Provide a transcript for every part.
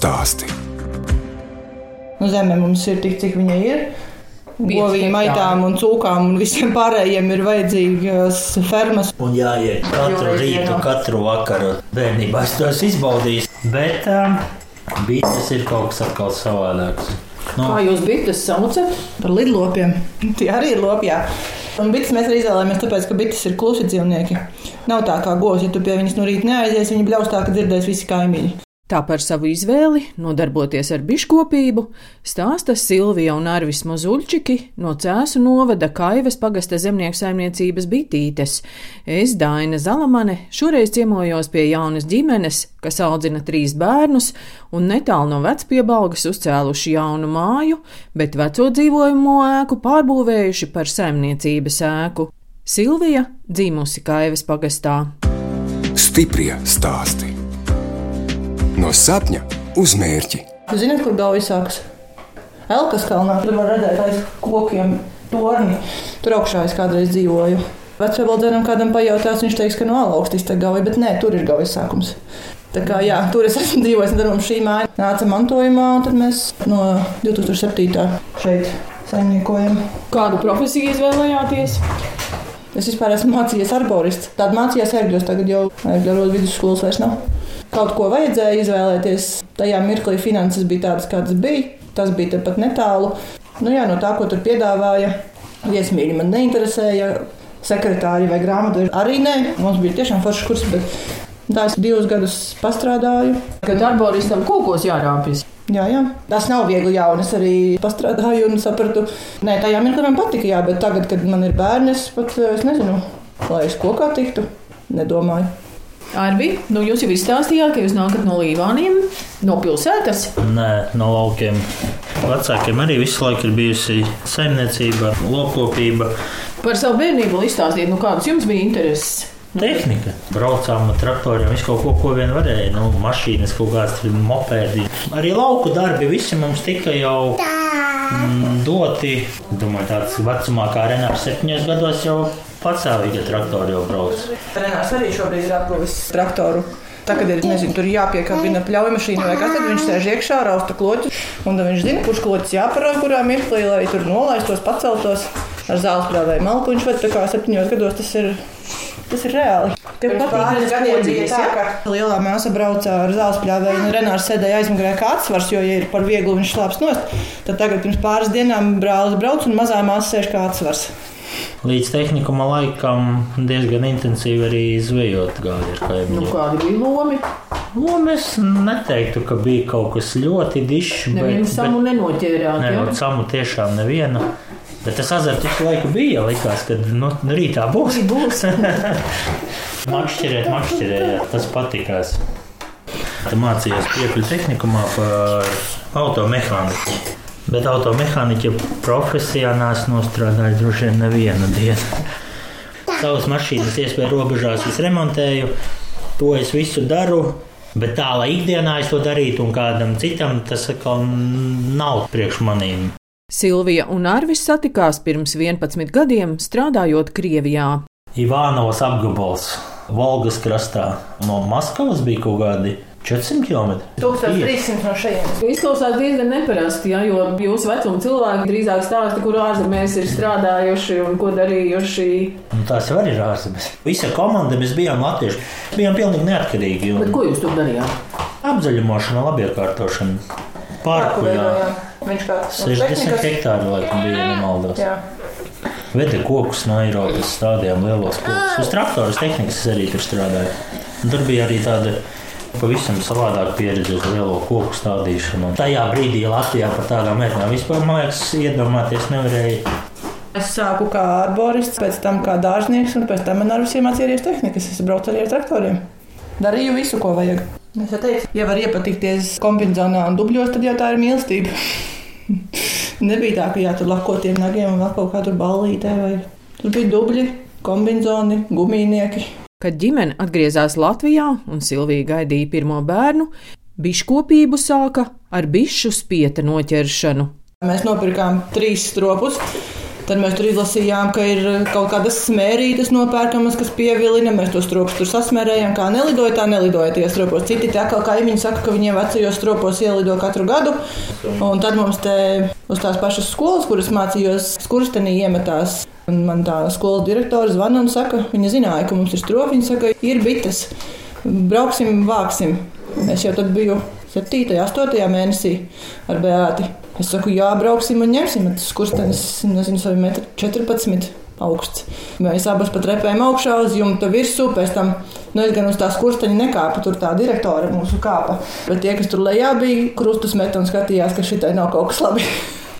Stāsti. Nu, zeme mums ir tik, cik viņa ir. Govīm, aitām un cūkām un visiem pārējiem ir vajadzīgas fermas. Un jāiet katru rītu, katru vakaru. Bērnībā es to esmu izbaudījis. Bet um, bites ir kaut kas atkal savādāks. Nu, Kā jūs bites saucat? Par lidlopiem. Tie arī ir lopi. jā. Un bites mēs arī izvēlējāmies, tāpēc, ka bites ir klusi dzīvnieki. Nav tā kā govs, ja tu pie viņas no rīta neaizies, viņa bļaus tā, ka dzirdēs visi kaimiņi. Tā par savu izvēli nodarboties ar biškopību stāsta Silvija un Arvis Mozuļčiki no Cēsu novada Kaivas pagasta zemnieku saimniecības bitītes. Es, Daina Zalamane, šoreiz ciemojos pie jaunas ģimenes, kas audzina trīs bērnus un netālu no vecpiebalgas uzcēluši jaunu māju, bet veco dzīvojamo ēku pārbūvējuši par saimniecības ēku. Silvija dzīmusi Kaivas pagastā. Stiprie stāsti. No sapņa uz mērķi. Zināt, kur galva sākas? Elkas kalnā. Tur var redzēt aiz kokiem torni. Tur augšā es kādreiz dzīvoju. Vecākam kādam pajautās, viņš teiks, ka no alaugstīs tā gauja, bet nē, tur ir gaujas sākums. Tā kā, jā, tur es esmu dzīvojis, un mums šī māja nāca mantojumā, un tad mēs no 2007. šeit saimniekojam. Kādu profesiju izvēlējāties? Es vispār esmu mācījies arborists. Tāda mācījās ērgļos, tagad jau ērgļos vidusskolas vairs nav. Kaut ko vajadzēja izvēlēties. Tajā mirklī finanses bija tādas, kādas bija. Tas bija tepat netālu. Nu, jā, no tā, ko tur piedāvāja, viesmīļi man neinteresēja. Sekretāri vai grāmatveži arī nē. Mums bija tiešām foršs kurs, bet tā es divus gadus pastrādāju. Kad arboristam kūkos jārāpjas. Jā, jā. Tas nav viegli. Jā, un es arī pastrādāju un sapratu, ka tajā mirklī man patika. Jā, bet tagad, kad man ir bērni, es pat es nezinu, lai es kokā tiktu. Nedomāju. Arbi, nu jūs jau izstāstījāt, ka jūs nākat no Līvāniem, no pilsētas. nē, no laukiem. Vecākiem arī visu laiku ir bijusi saimniecība, lopkopība, Par savu bērnību vēl izstāstīt, nu kādas jums bija intereses. tehnika. Braucām ar traktoriem, visu kaut ko, ko vien varēja. Nu, mašīnas, kaut kādas mopēdi. Arī lauku darbi visi mums tika jau mm, doti. Domāju, tāds vecumā kā Renārs septiņos gados jau patsāvīgi ar traktoru jau brauc. Renārs arī šobrīd ir apguvis traktoru. Tā, kad ir nezinu, tur jāpiekabina pļauju mašīna vai kas, tad viņš sēž iekšā, rausta kloķus. Un tad viņš zina, kurš kloķis jāparāda, kurā mirklī, lai tur nolaistos, paceltos ar zāles prāvēju malku. Viņš vada tā kā septiņos gados tas ir. Tas ir reāli. Tev patīk, pāris ka gadiem podzies, bija tā, ka lielā māsa brauca ar zāles pļāvēju, un Renārs sēdēja aizmugurē kā atsvars, jo, ja ir par vieglu viņš slāps nost, tad tagad pirms pāris dienām brālis brauc un mazā māsa sēž kā atsvars. Līdz tehnikuma laikam diezgan intensīvi arī zvejot gāzi ar Nu, kaimiņiem. kādi bija lomi? Nu, es neteiktu, ka bija kaut kas ļoti dišs. Nevienu samu nenoķērāt. Nē, no samu tiešām nevienu. Bet tas azarts visu laiku bija. Likās, ka nu, rītā būs. Būs. Makšķerēt, makšķerēt, tas patīkās. Tu mācījos piekļuvi tehnikumā par automehāniku. Bet automehāniķa profesijā nāc nostrādājis droši vien nevienu dienu. Savas mašīnas iespēja robežās es remontēju, to es visu daru. Bet tā, lai ikdienā es to darītu un kādam citam, tas atkal nav priekš manīm. Silvija un Arvis satikās pirms 11 gadiem, strādājot Krievijā. Ivānovas apgabals Volgas krastā. No Maskavas bija kaut kādi 400 km. 1300 no šejienes. Izklausās diezgan neparasti, ja, jo jūsu vecuma cilvēki drīzāk stāsta, kur ārzemēs ir strādājuši un ko darījuši. Nu, tās jau arī ir ārzemēs. Visa komanda mēs bijām latvieši. Bijām pilnīgi neatkarīgi. Bet un ko jūs tur darījāt? Apzaļumošana, labiekārtošana. Parku, jā. Viņš kā 60 hektāri laikam bija, ja nemaldos. Jā. Veda kokus no Eiropas, stādījām lielos kokus. Uz traktoras tehnikas arī tur strādāju. Un tur bija arī tāda pavisam savādāka pieredze uz lielo koku stādīšanu. Tajā brīdī Latvijā par tādām lietām vispār, man liekas, iedomāties nevarēja. Es sāku kā arborists, pēc tam kā dārznieks, un pēc tam man ar visiem mācījās tehnikas. Es braucu arī ar traktoriem. Darīju visu, ko vajag. Es jau teicu, ja var iepatikties kombinācijā un dubļos, tad jau tā ir mīlestība. Nebija tā, ka jā, tur lako tiem nagiem un vēl kaut kā tur ballītē. Vai... Tur bija dubļi, kombinācija, gumijnieki. Kad ģimene atgriezās Latvijā un Silvija gaidīja pirmo bērnu, biškopību sāka ar bišu spieta noķeršanu. Mēs nopirkām trīs stropus. Tad mēs tur izlasījām, ka ir kaut kādas smērītes nopērkamas, kas pievilina. Mēs tos stropus tur sasmērējām, kā nelidoja, tā nelidoja tie stropos. Citi tā kā kaimiņi saka, ka viņiem vecajos stropos ielido katru gadu. Un tad mums te uz tās pašas skolas, kuras mācījos, skurstenī iemetās. Un man tā skolas direktore zvana un saka, viņa zināja, ka mums ir stropi. Viņa saka, ir bites, brauksim, vāksim. Es jau tad biju 7. un 8. mēnesī ar Beāti. Es saku, jā, brauksim un ņemsim. Tas skurstenis, nezinu, savi metri 14 augsts. Mēs abas pat repējām augšā uz jumta virsū. Pēc tam nu, es gan uz tās kursteņa nekāpu, tur tā direktore mūsu kāpa. Bet tie, kas tur lejā bija, krustus met un skatījās, ka šitai nav kaut kas labi.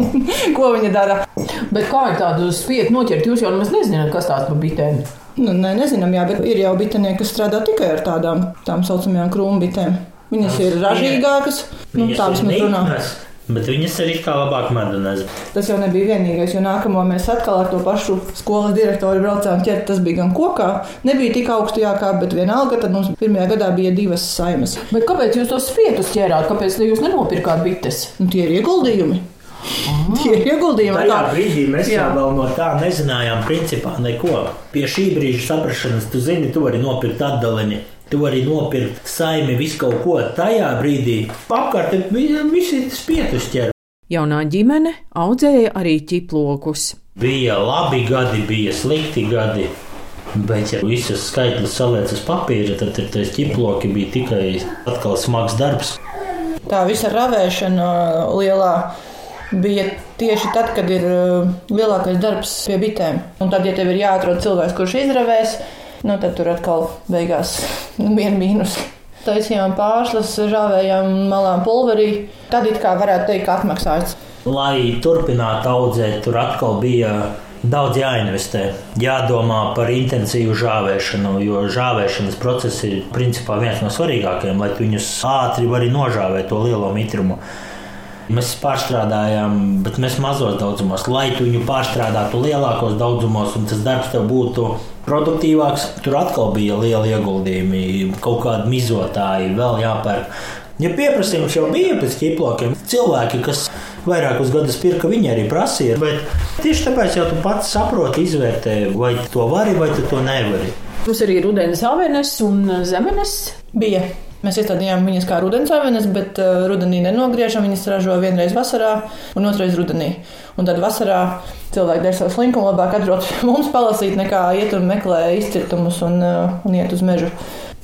Ko viņa dara? Bet kā ir tādu spietu noķert? Jūs jau nemaz nezināt, kas tās par bitēm. Nu, ne, nezinām, jā, bet ir jau bitinieki, kas strādā tikai ar tādām tā saucamajām krūmbitēm. Viņas ir ražīgākas, nu, tādas mēs runājam. Bet viņas arī kā labāk medu nes. Tas jau nebija vienīgais, jo nākamo mēs atkal ar to pašu skolas direktoru braucām ķert. Tas bija gan kokā, nebija tik augstu jākāp, bet vienalga, tad mums pirmajā gadā bija divas saimas. Bet kāpēc jūs tos spietus ķērāt? Kāpēc jūs nenopirkāt bites? Un tie ir ieguldījumi. Tie ir ieguldījumi. Tajā Tā- brīdī mēs Jā. jau vēl no tā nezinājām, principā neko. Pie šī brīža saprašanas, tu zini, tu vari nopirkt atdalini. Tu vari nopirkt saimi, visu kaut ko. Tajā brīdī apkārt visi spietus ķer. Jaunā ģimene audzēja arī ķiplokus. Bija labi gadi, bija slikti gadi. Bet, ja visus skaitļus saliec uz papīra, tad ir tas ķiploki bija tikai atkal smags darbs. Tā visa ravēšana lielā bija tieši tad, kad ir uh, lielākais darbs pie bitēm. Un tad, ja tev ir jāatrod cilvēks, kurš izravēs, nu, tad tur atkal beigās viena mīnus. Taisījām pārslas, žāvējām malām pulverī. Tad it kā varētu teikt, ka atmaksāts. Lai turpinātu audzēt, tur atkal bija daudz jāinvestē. Jādomā par intensīvu žāvēšanu, jo žāvēšanas process ir principā viens no svarīgākajiem, lai viņus ātri vari nožāvēt to lielo mitrumu. Mēs pārstrādājām, bet mēs mazos daudzumos, lai tu viņu pārstrādātu lielākos daudzumos, un tas darbs tev būtu produktīvāks. Tur atkal bija liela ieguldījumi, kaut kādi mizotāji, vēl jāpērk. Ja pieprasījums jau bija pēc ķiplokiem, cilvēki, kas vairākus gadus pirka, viņi arī prasīja. Bet tieši tāpēc jau tu pats saproti, izvērtē, vai tu to vari vai tu to nevari. Mums arī rudens avenes un zemenes. Bija. Mēs iestādījām viņas kā rudensāvenes, bet uh, rudenī nenogriežam. Viņas ražo vienreiz vasarā un otrreiz rudenī. Un tad vasarā cilvēki dara savu slinkumu, labāk pie mums palasīt, nekā iet un meklē izcirtumus un, uh, un iet uz mežu.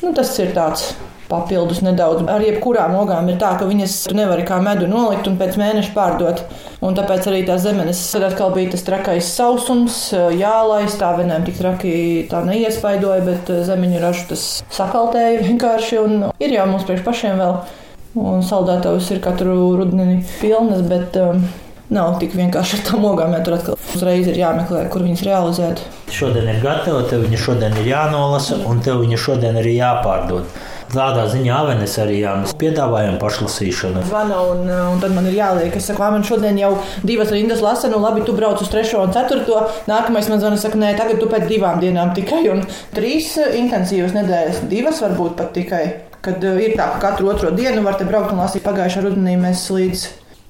Nu, tas ir tāds papildus nedaudz. Ar jebkurām ogām ir tā, ka viņas tu nevari kā medu nolikt un pēc mēneša pārdot. Un tāpēc arī tās zemenes tad atkal bija tas trakais sausums, jālais, tā vienam tik traki tā neiespaidoja, bet zemeņu ražu tas sakaltēja vienkārši. Un ir jau mums priekš pašiem vēl. Un saldētavas ir katru rudeni pilnas, bet um, nav tik vienkārši ar tām ogām. ja Tur atkal uzreiz ir jāmeklē, kur viņas realizēt. Šodien ir gatava, tev viņa šodien ir jānolasa, un tev viņa šodien arī jāpārdod. Tādā ziņā avenes arī jā, mēs piedāvājam pašlasīšanu. Zvana un, un tad man ir jāliek, es saku, "Ā, man šodien jau divas rindas lasa, nu labi, tu brauc uz trešo un ceturto. Nākamais man zvana, saka, nē, tagad tu pēc divām dienām tikai. Un trīs eh, intensīvas nedēļas, divas varbūt pat tikai. Kad eh, ir tā, ka katru otro dienu var te braukt un lasīt pagājušā rudenī mēs līdz.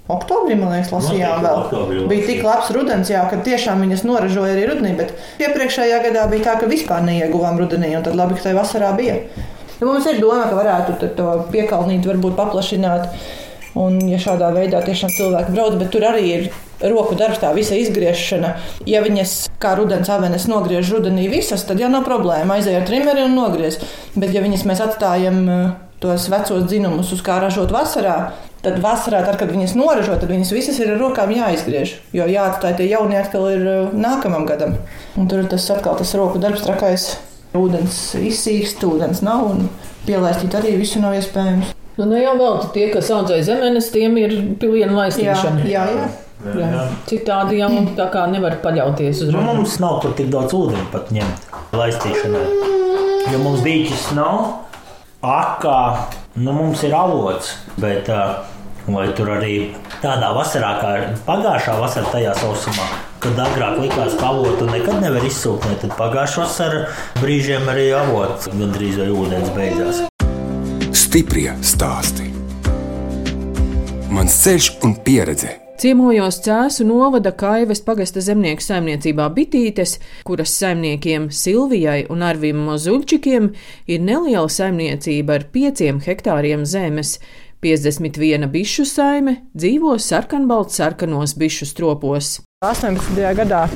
Oktobrim, man liekas, lasījām vēl. oktobrī Bija tik labs rudens, jā, ka tiešām viņas noražoja arī rudenī, bet iepriekšējā gadā bija tā, ka vispār neieguvām rudenī, un tad labi, ka tai vasarā bija. Ja mums ir doma, ka varētu to piekalnīt, varbūt paplašināt. Un, ja šādā veidā tiešām cilvēki brauc, bet tur arī ir roku darbs, tā visa izgriešana. Ja viņas kā rudens avenes nogriež rudenī visas, tad jau nav problēma. Aizej ar trimeri un nogriez. Bet, ja viņas mēs atstājam eh, tos vecos dzinumus, uz kā ražot vasarā, tad vasarā, tad, kad viņas noražo, tad viņas visas ir ar rokām jāizgriež. Jo jāatstāj tie jaunie atkal ir eh, nākamam gadam. Un tur tas atkal tas roku darbs trakais. Ūdens izsīkst, ūdens nav un pielaistīt arī visu nav iespējams. Nu, ne jau vēl tie, kas audzē zemenes, tiem ir pilienu Jā, laistīšana. jā, jā. Jā. Citādi jau tā kā nevar paļauties uz Nu, runu. mums nav kur tik daudz ūdeni pat ņemt laistīšanai. Jo mums dīķis nav, akā, nu mums ir avots. Bet, uh, Vai tur arī tādā vasarā, kā pagājušā vasarā, tajā sausumā, kad agrāk likās, ka avotu nekad nevar izsūkt, tad pagājušā vasarā brīžiem arī avots gandrīz vai ūdens beidzās. Stiprie stāsti. Mans ceļš un pieredze Ciemojos Cēsu novada Kaivas pagasta zemnieku saimniecībā Bitītes, kuras saimniekiem Silvijai un Arvim Mozuļčikiem ir neliela saimniecība ar pieciem hektāriem zemes. 51 bišu saime dzīvo sarkanbalts sarkanos bišu stropos. 18. gadā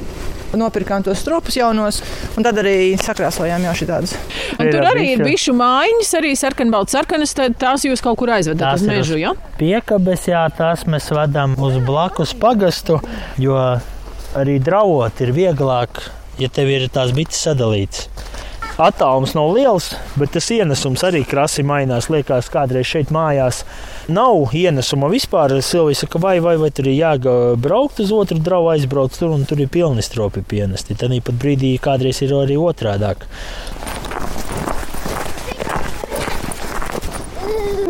nopirkām tos stropus jaunos, un tad arī sakrāsojām jau šādas. Un tur arī ir bišu mājiņas, arī sarkanbalts sarkanas, tās jūs kaut kur aizvedat Tās uz mežu, ja? Piekabes, jā, tās mēs vadām uz blakus pagastu, jo arī draudot ir vieglāk, ja tev ir tās bites sadalītas. Attālums nav liels, bet tas ienesums arī krasi mainās. Liekas, kādreiz šeit mājās nav ienesuma vispār. Silvija saka, vai, vai, vai tur ir jābraukt uz otru draugu, aizbraukt tur un tur ir pilni stropi pienesti. Tad pat brīdī kādreiz ir arī otrādāk.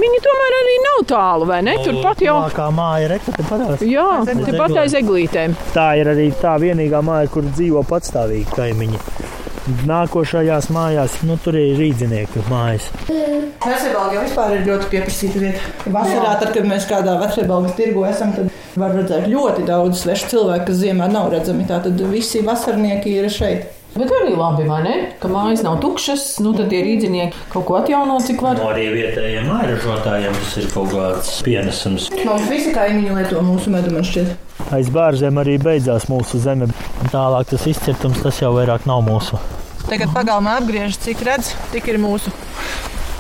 Viņi tomēr arī nav tālu, vai ne? Turpat jau. Kā māja ir parādās. Jā, turpat aiz eglītēm. Tā ir arī tā vienīgā māja, kur dzīvo patstāvīgi kaimiņi. Nākošajās mājās, nu, tur ir rīznieki mājas. Vecriebalga jau vispār ir ļoti pieprasīta vieta. Vasarā, tad, kad mēs kādā vecriebalgas tirgu esam, tad var redzēt ļoti daudz svešu cilvēku, kas ziemā nav redzami. Tātad visi vasarnieki ir šeit. Bet arī labi, vai ne? Ka mājas nav tukšas, nu tad tie rīznieki kaut ko atjauno, cik var. No arī vietējiem airažotājiem tas ir kaut kāds pienesums. Mums visi kaimiņi lieto mūsu medu, man šķiet. Aiz bārzēm arī beidzās mūsu zeme. Tālāk tas izcirtums, tas jau vairāk nav mūsu. Tagad pagalmā apgriežas, cik redz, tik ir mūsu.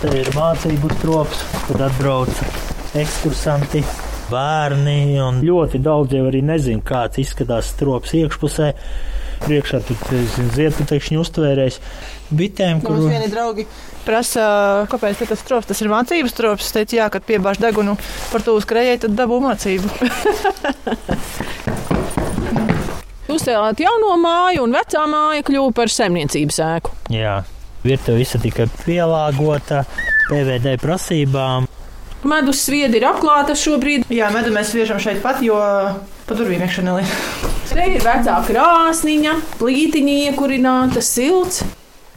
Te ir mācību trops, kur atbrauc ekskursanti. Bērni un ļoti daudz jau arī nezina, kāds izskatās strops iekšpusē. Priekšā tur ziedputekšņi uztvērējis bitēm, Kur... Mums vieni draugi prasa, kāpēc tas strops, tas ir mācības strops. Es teicu, jā, kad piebāž degunu par to uzkrējai, tad dabū mācību. Uzcēlāt jauno māju, un vecā māja kļuva par saimniecības ēku. Jā, virtuve visa tika pielāgota PVD prasībām. Medus sviedi ir apklāta šobrīd. Jā, medu mēs sviežam šeit pat, jo pa durvīm iekšā neliek. Te ir vecā krāsniņa, plītiņa iekurināta, silts.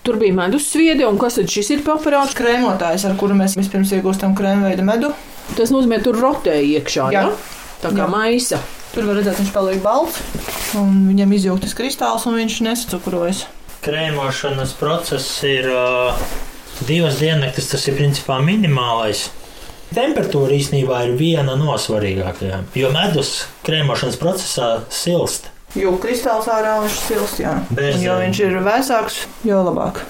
Tur bija medus sviedi, un kas tad šis ir par aparāts? Krēmotājs, ar kuru mēs vispirms iegūstam krēmveida medu. Tas nozīmē, tur rotē iekšā, Jā. ja? Tā kā Jā. maisa. Tur var redzēt, viņš paliek balts, un viņam izjūgtas kristāls, un viņš nesacukrojas. Krēmošanas process ir uh, divas diennaktis, tas ir principā minimālais. Temperatūra īstenībā ir viena no svarīgākajām, jo medus krēmošanas procesā silst. Jo kristāls ārā viņš silst, jā. Bez jo viņš ir vēsāks, jo labāk.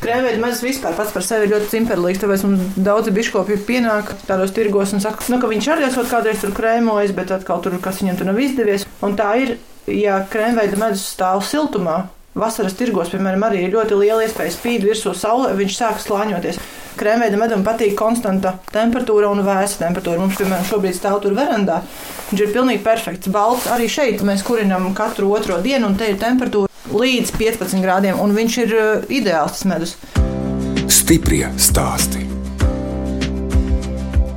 Krēmveida medus vispār pats par sevi ir ļoti cimperlīgs, tāpēc mums daudzi biškopi pienāk tādos tirgos un saka, nu, ka viņš arī esot kādreiz tur krēmojis, bet atkal tur kas viņam tur nav izdevies. Un tā ir, ja krēmveida medus stāv siltumā, vasaras tirgos, piemēram, arī ir ļoti liela iespēja spīd virsū saule, viņš sāk slāņoties. Krēmveida medum patīk konstanta temperatūra un vēsa temperatūra. Mums, piemēram, šobrīd stāv tur verandā. Viņš ir pilnīgi perfekts. Balts arī šeit mēs kurinam katru otro dienu, un te ir temperatūra līdz 15 grādiem, un viņš ir uh, ideāls tas medus. Stiprie stāsti.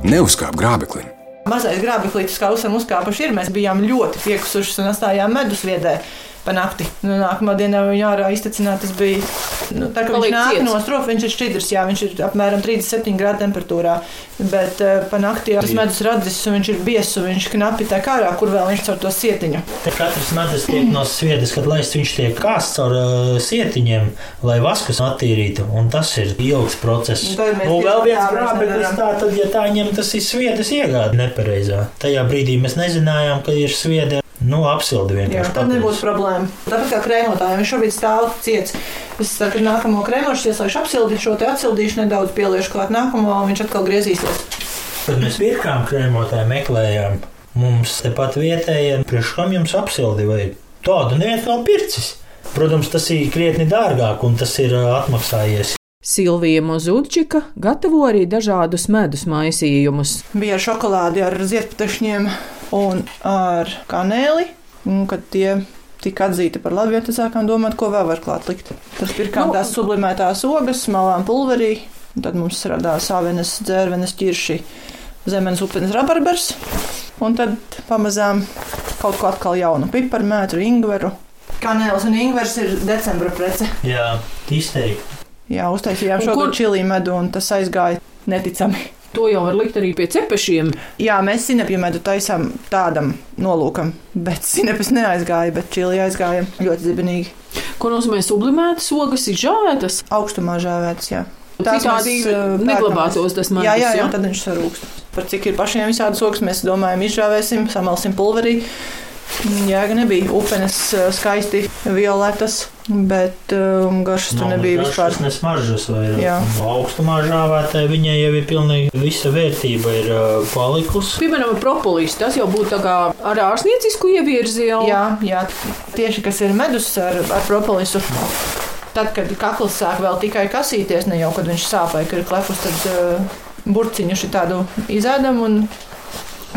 Neuzkāp grābeklim. Mazais grābeklītis, kā uzsver, uzkāpuši ir. Mēs bijām ļoti piekusuši un atstājām medus viedē. Pa nakti. Nu, nākamā dienā viņa ārā iztecināt, tas bija. Nu, tā kā viņš nāk ciets. no strofa, viņš ir šķidrs, jā, viņš ir apmēram 37 grādu temperatūrā. Bet uh, pa nakti jau tas medus radzis, un viņš ir biezs, un viņš knapi tā kā ārā, kur vēl viņš caur to sietiņu. Te katrs medus tiek no sviedas, kad laists viņš tiek kāsts caur uh, sietiņiem, lai vaskus attīrītu. Un tas ir ilgs process. Un tad mēs tieši vēl viens grābeklis tā, tad, ja tā ņem, tas ir sviedas iegāde nepareizā. Tajā brīdī mēs nezinājām, ka ir svieda. Nu, apsildi Jā, vienkārši. tad nebūs problēma. Tāpat kā krēmotājiem, viņš šobrīd stāv ciets. Es saku, ka nākamo krēmošu ieslēgšu apsildīt šo te atsildīšu nedaudz pieliešu klāt nākamo, un viņš atkal griezīsies. Kad mēs pirkām krēmotāju, meklējām, mums tepat vietējiem, priekš kam jums apsildi vai tādu neviens nav pircis. Protams, tas ir krietni dārgāk un tas ir atmaksājies. Silvija Mozuļčika gatavo arī dažādus medus maisījumus. Bija šokolādi, ar ziedputekšņiem un ar kanēli. Un, kad tie tika atzīti par labi, tad sākām domāt, ko vēl var klāt likt. Tad pirkām Nu, tās sublimētās ogas, malām pulverī. un Tad mums radās sāvenes, dzērvenes, ķirši, zemes upenes rabarbers. Un tad pamazām kaut ko atkal jaunu piparmētru, ingveru. Kanēlis un ingvers ir decembra prece. Jā, izteikti. Jā, uztaisījām šo kur... čili medu, un tas aizgāja neticami. To jau var likt arī pie cepešiem. Jā, mēs sinepju medu taisām tādam nolūkam, bet sinepes neaizgāja, bet čili aizgāja ļoti zibenīgi. Ko nozīmē sublimētas ogas, izžāvētas? Augstumā žāvētas, jā. Citādi mēs, neglabātos tas Jā, medus, jā, jā, jā? tad viņš sarūkst. Par cik ir pašiem visādas ogas, mēs domājam, izžāvēsim, samalsim pulverī. Jēga nebija. Upenes skaisti violetas, bet um, garšas tur nebija vispār. Tas nesmaržas vai Jā. augstumā žāvētāji. Viņai jau ir pilnīgi visa vērtība ir uh, palikusi. Piemēram, propolis. Tas jau būtu tā kā ar ārsniecisku ievirzi jau. Jā, jā, tieši kas ir medus ar, ar propolisu. Tad, kad kakls sāk vēl tikai kasīties, ne jau kad viņš sāpēja, kad ir klepus, tad uh, burciņu šī tādu izēdam un,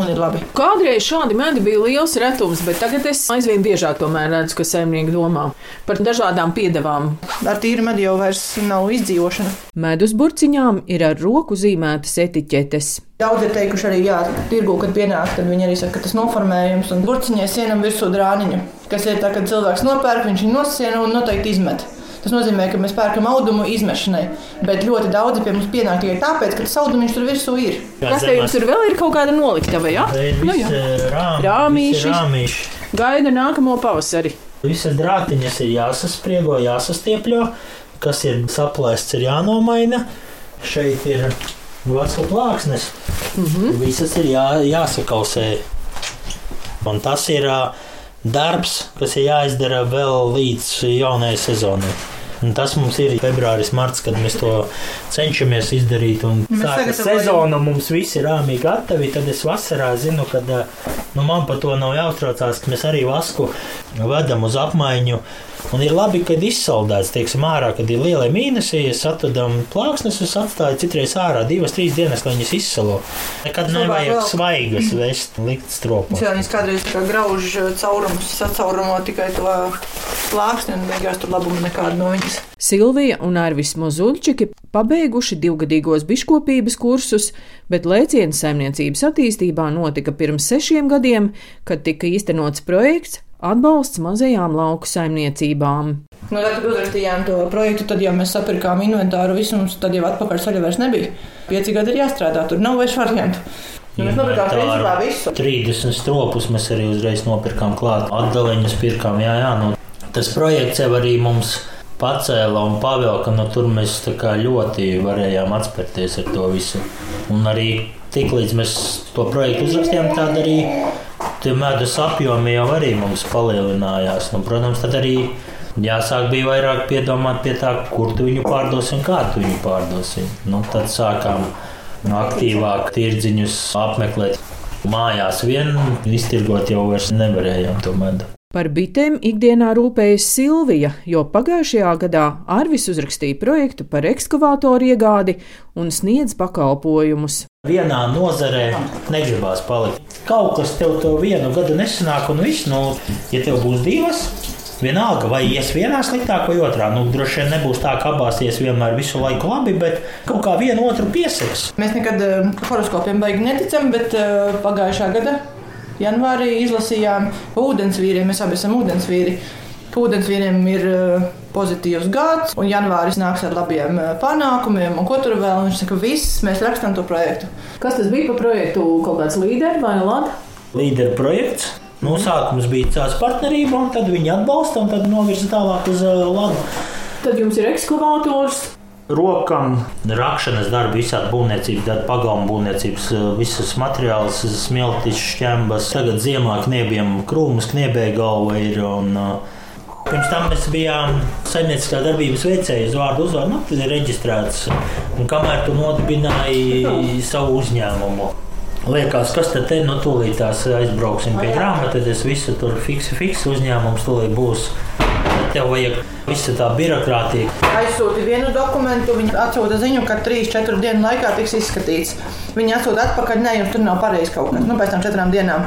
un ir labi. Kādreiz šādi medi bija liels retums, bet tagad es aizvien biežāk tomēr redzu, ka saimnieki domā par dažādām piedevām. Ar tīru medu jau vairs nav izdzīvošana. Medus burciņām ir ar roku zīmētas etiķetes. Daudz ir teikuši arī, jā, tirgu, kad pienāk, tad viņi arī saka, ka tas noformējums un burciņai sienam virsū drāniņu. Kas ir tā, kad cilvēks nopērk, viņš viņu nosiena un noteikti izmet. Tas nozīmē, ka mēs pērkam audumu izmešanai, bet ļoti daudzi pie mums pienāk tikai tāpēc, ka tas audumiņš tur virsū ir. Kas te jums tur vēl ir kaut kāda noliktava? Ja? Ir Nu, jā. rāmi, Rāmīši. visi rāmīši. Gaida nākamo pavasari. Visas drātiņas ir jāsaspriego, jāsastiepļo, kas ir saplēsts, ir jānomaina. Šeit ir vecā plāksnes. Mm -hmm. Visas ir jā, jāsakausē. Un tas ir darbs, kas ir jāizdara vēl līdz jaunajai sezonai. Un tas mums ir februāris, marts, kad mēs to cenšamies izdarīt. Un sagatavojam- sezona, mums viss ir rāmīgi gatavi. Tad es vasarā zinu, ka nu, man par to nav jāuztraucās, ka mēs arī vasku vedam uz apmaiņu. Un ir labi, kad izsaldēts, teiksim, ārā, kad ir liela mīnesi, ja atradam plāksnes, es atstāju citreiz ārā divas, trīs dienas, lai viņas izsalo. Nekad nevajag vēl. svaigas vest, likt stropu. Cilvēks kādreiz tā kā grauž caurumus, sacaurumo tikai to plāksni un beigās tur labumu nekādu no viņas. Silvija un Arvis Mozuļčiki pabeiguši divgadīgos biškopības kursus, bet lēciens saimniecības attīstībā notika pirms sešiem gadiem, kad tika īstenots projekts atbalsts mazajām lauku saimniecībām. Nu, tad, kad uzrakstījām to projektu, tad jau mēs sapirkām inventāru visu, un tad jau atpakaļ ceļā vairs nebija. Pieci gadi ir jāstrādā, tur nav vairs variantu. Nu, mēs nopirkām principā visu. 30 stropus mēs arī uzreiz nopirkām klāt. Atdaliņus pirkām, jā, jā. Nu, tas projekts jau arī mums pacēla un pavilka, nu tur mēs ļoti varējām atspērties ar to visu. Un arī tiklīdz mēs to projektu uzrakstījām, tad arī tie medus apjomi jau arī mums palielinājās. Nu, protams, tad arī jāsāk bija vairāk piedomāt pie tā, kur tu viņu pārdosi un kā tu viņu pārdosi. Nu, tad sākām nu, aktīvāk tirdziņus apmeklēt. Mājās vien iztirgot jau nevarējām to medu. Par bitēm ikdienā rūpējas Silvija, jo pagājušajā gadā Arvis uzrakstīja projektu par ekskavātoru iegādi un sniedz pakalpojumus. Vienā nozarē negribās palikt. Kaut kas tev to vienu gadu nesanāk, un viss, nu, ja tev būs divas, vienalga, vai ies vienā sliktāk vai otrā. Nu, droši vien nebūs tā, ka abās ies vienmēr visu laiku labi, bet kaut kā vienu otru piesaks. Mēs nekad eh, horoskopiem baigi neticam, bet eh, pagājušā gada janvārī izlasījām ūdensvīriem. Mēs abi esam ūdensvīri. Ūdensvīriem ir eh, pozitīvs gads, un janvāris nāks ar labiem eh, panākumiem, un ko tur vēl. Viņš saka, viss, mēs rakstām to projektu. Kas tas bija par projektu? Kaut kāds līderis vai lada? Līderu projekts. Nu, sākums bija tāds partnerība, un tad viņi atbalsta, un tad novirza tālāk uz uh, Labu. Tad jums ir ekskavators. Rokām, rakšanas darbi, visādi būvniecības darbi, pagalmu būvniecības, visas materiālus, smiltis, šķembas. Tagad ziemā kniebiem krūmus, kniebēja galva ir. Un, uh, Pirms tam mēs bijām saimnieciskā darbības veicēji, uz vārdu uzvārdu, nu, tas ir reģistrēts. Un kamēr tu nodibināji savu uzņēmumu, Liekas, kas tad te no tūlīt tās aizbrauksim pie grāmatas, tad es visu tur fiksi, fiksi uzņēmums tūlīt būs. Tev vajag visa tā birokrātija. Aizsūti vienu dokumentu, viņi atsūta ziņu, ka 3-4 dienu laikā tiks izskatīts. Viņi atsūta atpakaļ, nē, jums tur nav pareizi kaut kas. Nu, pēc tam četrām dienām.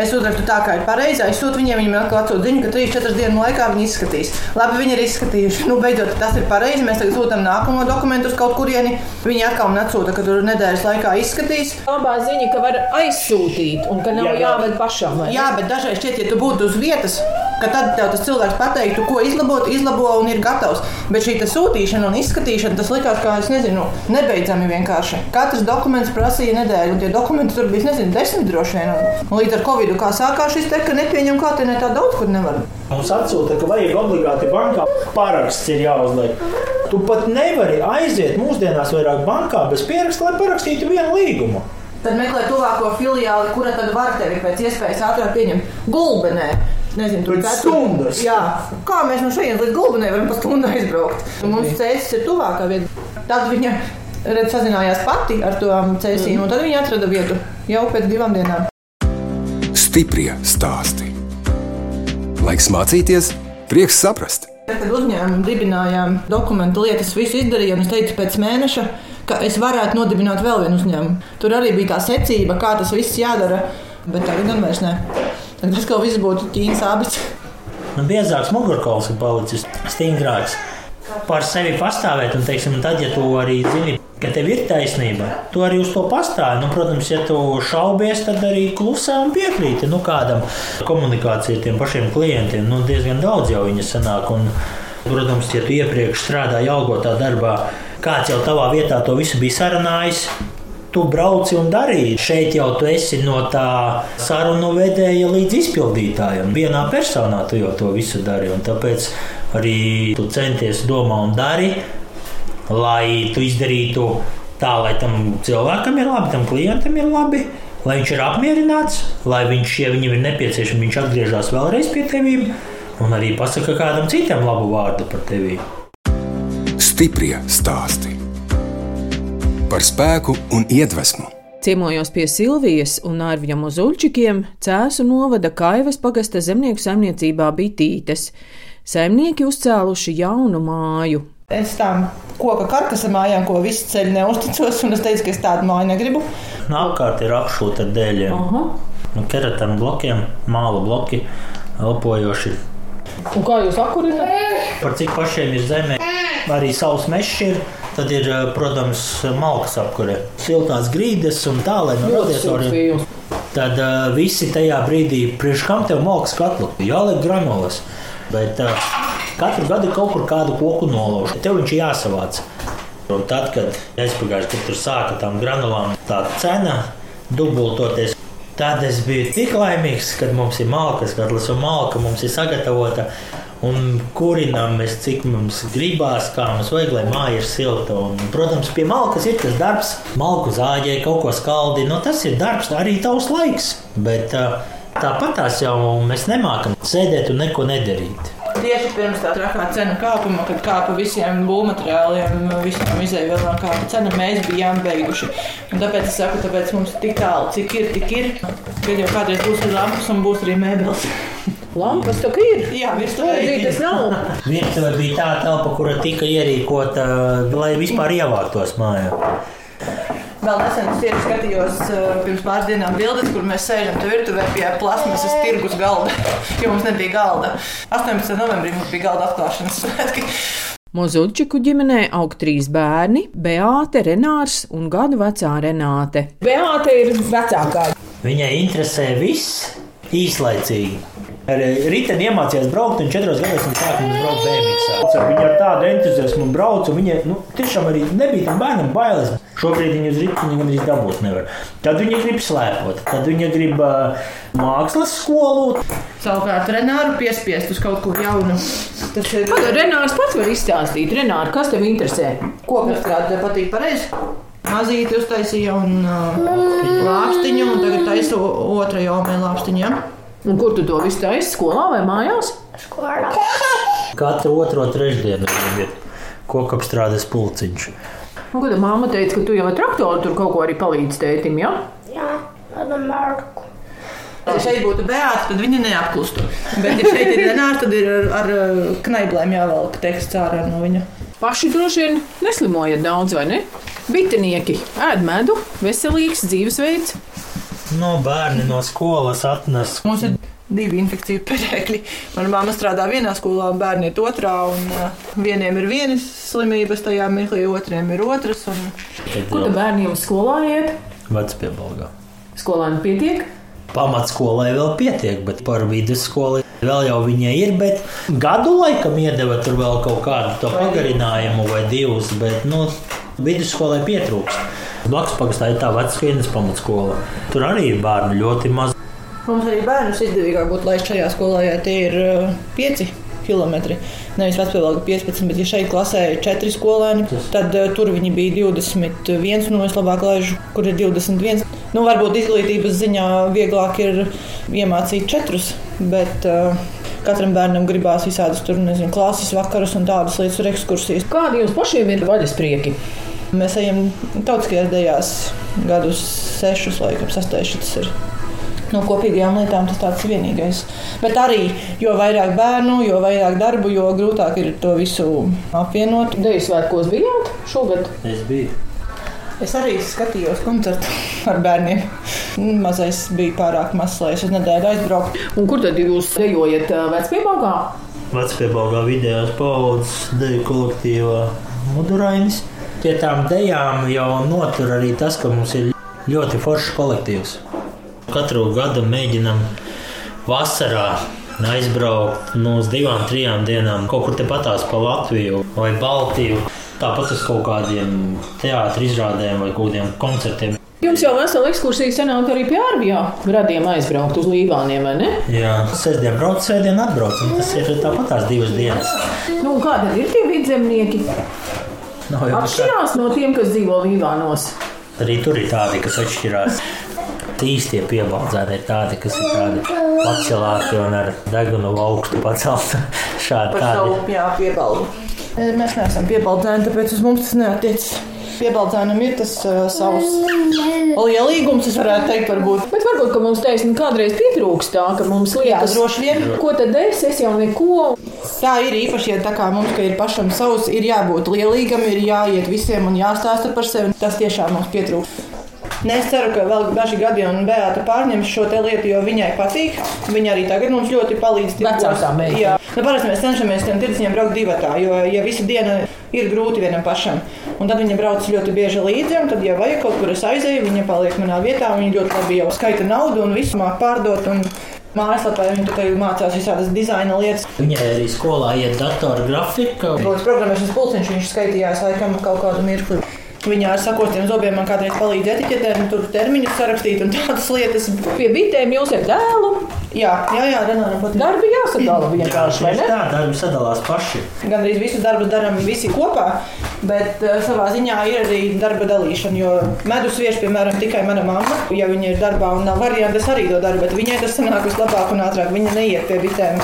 Es uzrakstu tā, kā ir pareizi. Es sūtu viņiem, viņiem atkal atsūtu ziņu, ka 3-4 dienu laikā viņi izskatīs. Labi, viņi ir izskatījuši. Nu, beidzot, tas ir pareizi. Mēs tagad sūtām nākamo dokumentu uz kaut kurieni. Viņi atkal man atsūta, ka tur nedēļas laikā izskatīs. Labā ziņa, ka var aizsūtīt un ka nav Jā, jā. jāved pašam. vai? Jā, bet dažreiz šķiet, ja tu būtu uz vietas, ka tad tev tas cilvēks pateiktu, ko izlabot, izlabo un ir gatavs. Bet šī te sūtīšana un izskatīšana, tas likās, kā es nezinu, nebeidzami vienkārši. Katrs dokuments prasīja nedēļu, un tie dokumenti tur bija, nezinu, desmit droši vien. Līdz ar Covid, kā sākās šis te, ka nepieņem klātienē tā daudz, kur nevar. Mums atsūta, ka vajag obligāti bankā paraksts ir jāuzliek. Tu pat nevari aiziet mūsdienās vairāk bankā bez pieraksta, lai parakstītu vienu līgumu. Tad meklē tuvāko filiāli, kura tad var tevi pēc iespējas ātrāk pieņemt. Gulbenē. Nezinu, tur katru- stundas. Jā, kā mēs no šejienes līdz Gulbenē varam pa stundu aizbraukt? Un Mums ceļš ir tuvākā vieta. Tad viņa redz, sazinājās pati ar to ceļiem, un tad viņa atrada vietu jau pēc divām dienām. Stiprie stāsti. Laiks mācīties, prieks saprast. Kad uzņēmumu dibinājām dokumentu lietas, visu izdarījām, es teicu, pēc mēneša, ka es varētu nodibināt vēl vienu uzņēmumu. Tur arī bija tā secība, kā tas viss jādara, bet tagad gan vairs ne. Tagad tas kaut viss būtu ķīnas abits. Nu, biezāks mugurkauls ir palicis stingrāks. Par sevi pastāvēt, un teiksim, tad, ja tu arī zini, ka tev ir taisnība, tu arī uz to pastāvi. Nu, protams, ja tu šaubies, tad arī klusē un piekrīti nu, kādam. Komunikācija ar tiem pašiem klientiem nu, diezgan daudz jau viņa sanāk. Un, protams, ja tu iepriekš strādāji algotā darbā, kāds jau tavā vietā to visu bija sarunājis. Tu brauci un darīji. Šeit jau tu esi no tā sarunu vedēja līdz izpildītājam. Vienā personā tu jau to visu dari. Tāpēc arī tu centies domā un dari, lai tu izdarītu tā, lai tam cilvēkam ir labi, tam klientam ir labi. Lai viņš ir apmierināts, lai viņš, ja viņam ir nepieciešams, viņš atgriežas vēlreiz pie tevis un arī pasaka kādam citam labu vārdu par tevi. Stiprie stāsti. Par spēku un iedvesmu. Ciemojos pie Silvijas un Arvija Mozuļčikiem Cēsu novada Kaivas pagasta zemnieku saimniecībā Bitītes. Saimnieki uzcēluši jaunu māju. Es tām koka karkasa mājām, ko visi ceļi neusticos, un es teicu, ka es tādu māju negribu. Nu, apkārt ir apšūta dēļiem. Aha. Nu, keratām blokiem, māla bloki, elpojoši. Un kā jūs akurināt? Par cik pašiem ir zemē, arī savs mežs ir. Tad ir, eh, protams, malkas apkure, siltās grīdas un tā, lai no radiatoriem. Tad uh, visi tajā brīdī, priekš kam tev malkas katlu, jāliek granulas. Bet uh, katru gadu kaut kur kādu koku nolauž. Tev viņš ir jāsavāc. Un tad, kad gadā tur sāku tam granulām, tā cena dubultoties. Tad es biju tik laimīgs, kad mums ir malkas, katls un malka mums ir sagatavota. Un kurinām mēs, cik mums gribās, kā mums vajag, lai māja ir silta. Un, protams, pie malkas ir tas darbs, malku zāģē, kaut ko skaldi. Nu, tas ir darbs, arī tavs laiks. Bet uh, tāpat tās jau mēs nemākam sēdēt un neko nedarīt. Tieši pirms tā trakā cenu kāpuma, kad kāpa visiem būvmateriāliem, visām izēvielām kāpa cena, mēs bijām beiguši. Un tāpēc es saku, tāpēc mums ir tik tālu, cik ir, tik ir. Kad jau kādreiz būs arī lampas un būs arī mēbeles. Lampas tā ir. Jā, virs tā Slēdzītas nav. Virtuve bija tā telpa, kura tika ierīkota, lai vispār ievāktos mājā. Vēl nesen es tieši skatījos uh, pirms pāris dienām bildes, kur mēs sēžam virtuvē pie plasmasas tirgus galda, jo mums nebija galda. 18. novembrī mums bija galda atklāšanas svētki. Mozuļčiku ģimenē aug trīs bērni - Beāte, Renārs un gadu vecā Renāte. Beāte ir vecākā. Viņai interesē viss īslaicīgi. Ar riteni iemācījās braukt, un četros gados viņa sāka mums braukt bērnībā. Viņa ar tādu entuziasmu brauca, un viņa nu, tiešām arī nebija tam bērnam bailes. Šobrīd viņa uz riteņa gandrīz dabūt nevar. Tad viņa grib slēpot, tad viņa grib uh, mākslas skolu. Savukārt Renāru piespiest uz kaut ko jaunu. Tas ir Pagaid, Renārs pats var izstāstīt. Renāri, kas tev interesē? koku strādāt, patīk pareizi. Mazīti uztaisīja un uh, lāpstiņu, un tagad taisu otru jomē lāpstiņu. Ja? Un kur tu to visu taisi? Skolā vai mājās? Katru otro trešdienu viņam ir kokapstrādes pulciņš. Un, kad māma teica, ka tu jau ar traktoru tur kaut ko arī palīdzi tētim, ja? Jā, ar Marku. Ja šeit būtu bērns, tad viņi neapklustu. Bet, ja šeit ir Renārs, tad ir ar, ar knaiblēm jāvelk teksts ārā no viņa. Paši droši vien neslimojat daudz, vai ne? Bitinieki ēd medu, veselīgs dzīvesveids. No bērni no skolas atnes. Mums ir divi infekciju perēkļi. Mana mamma strādā vienā skolā, un bērni ir otrā. Un, uh, vieniem ir vienas slimības, tajā mirklī otriem ir otras. Un... Kur bērniem skolā iet? Vecpiebalgā. Skolēni pietiek? Pamatskolai vēl pietiek, bet par vidusskolu vēl jau viņai ir. Bet gadu laikam iedeva tur vēl kaut kādu to pagarinājumu vai divus, bet nu, vidusskolai pietrūkst. Blakus pagastā ir tā vecskienas pamatskola. Tur arī ir bērnu ļoti maz. Mums arī bērnus izdevīgāk būtu laist šajā skolā, ja tie ir uh, pieci kilometri. Nevis vecpilsēta 15, bet ja šeit klasē ir 4 skolēni, tad uh, tur viņi bija 21. No es labāk laižu, kur ir 21. Nu, varbūt izglītības ziņā vieglāk ir iemācīt 4, bet uh, katram bērnam gribās visādus tur, nezinu, klases vakarus un tādas lietas, tur ekskursijas. Kādi jums pašiem ir vaļasprieki? Mēs ejam tautiskajās dejās gadus sešus, laikam, sastais tas ir. No kopīgajām lietām tas tāds vienīgais. Bet arī, jo vairāk bērnu, jo vairāk darbu, jo grūtāk ir to visu apvienot. Deju svētkos bijāt šogad? Es biju. Es arī skatījos koncertu ar bērniem. Mazais bija pārāk mazs, lai es uz nedēļu aizbrauktu. Un kur tad jūs dejojat vecpiebāgā? Vecpiebalgā vidējās paudzes deju kolektīvā Mudurainis. Pie tām dejām jau notur arī tas, ka mums ir ļoti foršs kolektīvs. Katru gadu mēģinam vasarā aizbraukt no uz divām, trijām dienām kaut kur tepatās pa Latviju vai Baltiju. Tāpat uz kaut kādiem teātris izrādēm vai kaut kādiem koncertiem. Jums jau vesela ekskursija senāk arī pie ārvijā gradiem aizbraukt uz Lībāniem, vai ne? Jā, sestdien brauc, svētdien atbrauc, un tas ir tāpat tās divas dienas. Nu, tad ir tie vidzemnieki? Nav jau tā. Atšķirās no tiem, kas dzīvo Lībānos. Arī tur ir tādi, kas atšķirās. Īstie piebaldzēni ir tādi, kas ir tādi pacelāti un ar degunu augstu pacelti. Šādi Par savu jā, piebaldu. Mēs neesam piebaldzēni, tāpēc uz mums tas neatiecas. Piebaldzēnam ir tas uh, savs lielīgums, es varētu teikt, varbūt. Bet varbūt, ka mums taisnība kādreiz pietrūkst tā, ka mums Jā, liekas, droši vien. ko tad es, es jau neko. Tā ir īpaši, ja tā kā mums ka ir pašam savs, ir jābūt lielīgam, ir jāiet visiem un jāstāsta par sevi. Tas tiešām mums pietrūkst. Ne, Es ceru, ka vēl daži gadi un Beata pārņems šo lietu, jo viņai patīk. Viņa arī tagad mums ļoti palīdz. Vecākā meita. Jā, nu, parasti mēs cenšamies tam tirdzniecībām braukt divatā, jo ja visa diena ir grūti vienam pašam. Un tad viņa brauc ļoti bieži līdzi, un tad, ja vajag kaut kur es aizēju, viņa paliek manā vietā. Viņa ļoti labi jau skaita naudu un visu māk pārdot. Un Mājaslapā viņa tikai mācās visādas dizaina lietas. Viņai arī skolā iet datora grafika. Protams, programmēšanas pulciņš viņš skaitījās laikam kaut kādu mirkli. Viņa ar sakotiem zobiem man kādreiz palīdz etiķetēm, tur termiņus sarakstīt un tādas lietas. Pie bitēm jūs ar dēlu. Jā, jā, jā Renāram patīk. Darbi jāsadala vienkārši, vai ne? tā, darbi sadalās paši. Gan arī visus darbus darām visi kopā, bet uh, savā ziņā ir arī darba dalīšana. Jo medus vieši, piemēram, tikai mana mamma, ja viņa ir darbā un nav variantu, es arī to daru, bet viņai tas sanāk vislabāk un ātrāk. Viņa neiet pie bitēm.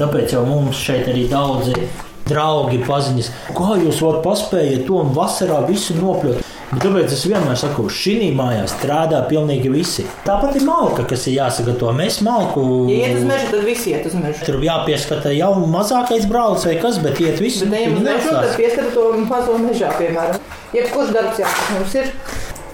Tāpēc jau mums šeit arī daudzi draugi paziņas, kā jūs varat paspējat to un vasarā visu nopļot. Bet Tāpēc es vienmēr saku, šī mājā strādā pilnīgi visi. Tāpat ir malka, kas ir jāsagatavo. Mēs malku Ja iet uz mežu, tad visi iet uz mežu. tur jāpieskata jau mazākais brālis vai kas, bet iet visi. Bet ejam uz mežu, tad pieskata to mazo mežā, piemēram. Jebkurš darbs, jā, mums ir,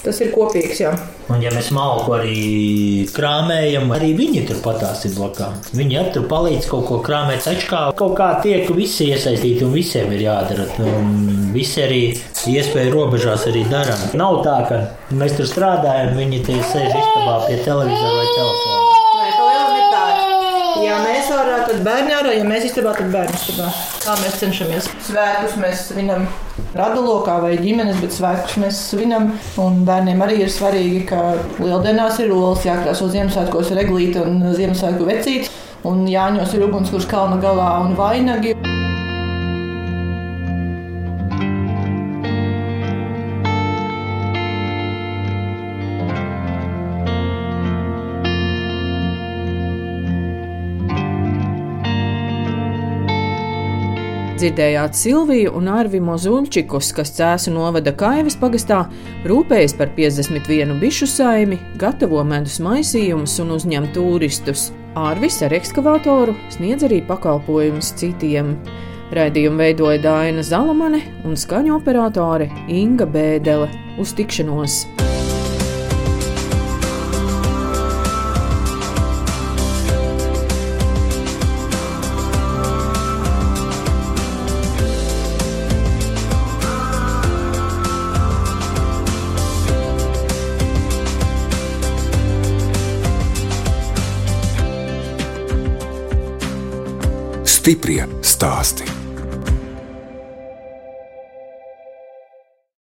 tas ir kopīgs. Jā. Un, ja mēs malku arī krāmējam, arī viņi tur patās ir blakām. Viņi arī tur palīdz kaut ko krāmēt, taču kā kaut kā tiek visi iesaistīti un visiem ir jādara. Un visi arī iespēju robežās arī darām. Nav tā, ka mēs tur strādājam, viņi tie sēž istabā pie televizora vai telefona. Nē, pa lielam ir tā. Ja mēs ārā, tad bērni ārā, ja mēs istabā, tad bērni istabā. Tā mēs cenšamies. Svētkus mēs svinam radulokā vai ģimenes, bet svētkus mēs svinam. Un bērniem arī ir svarīgi, ka lieldienās ir olas jākrāso Ziemassvētkos ir eglīte un Ziemassvētku vecīts. Un Jāņos ir ugunskurs kalna galā un vainagi. Dzirdējāt Silviju un Arvimu Zuļčikus, kas cēsu novada Kaivas pagastā, rūpējas par 51 bišu saimi, gatavo medus maisījumus un uzņem turistus. Arvis ar ekskavatoru sniedz arī pakalpojumus citiem. Raidījumu veidoja Dāna Zalamane un skaņu operātore Inga Bēdele. Uz tikšanos! Stiprie stāsti.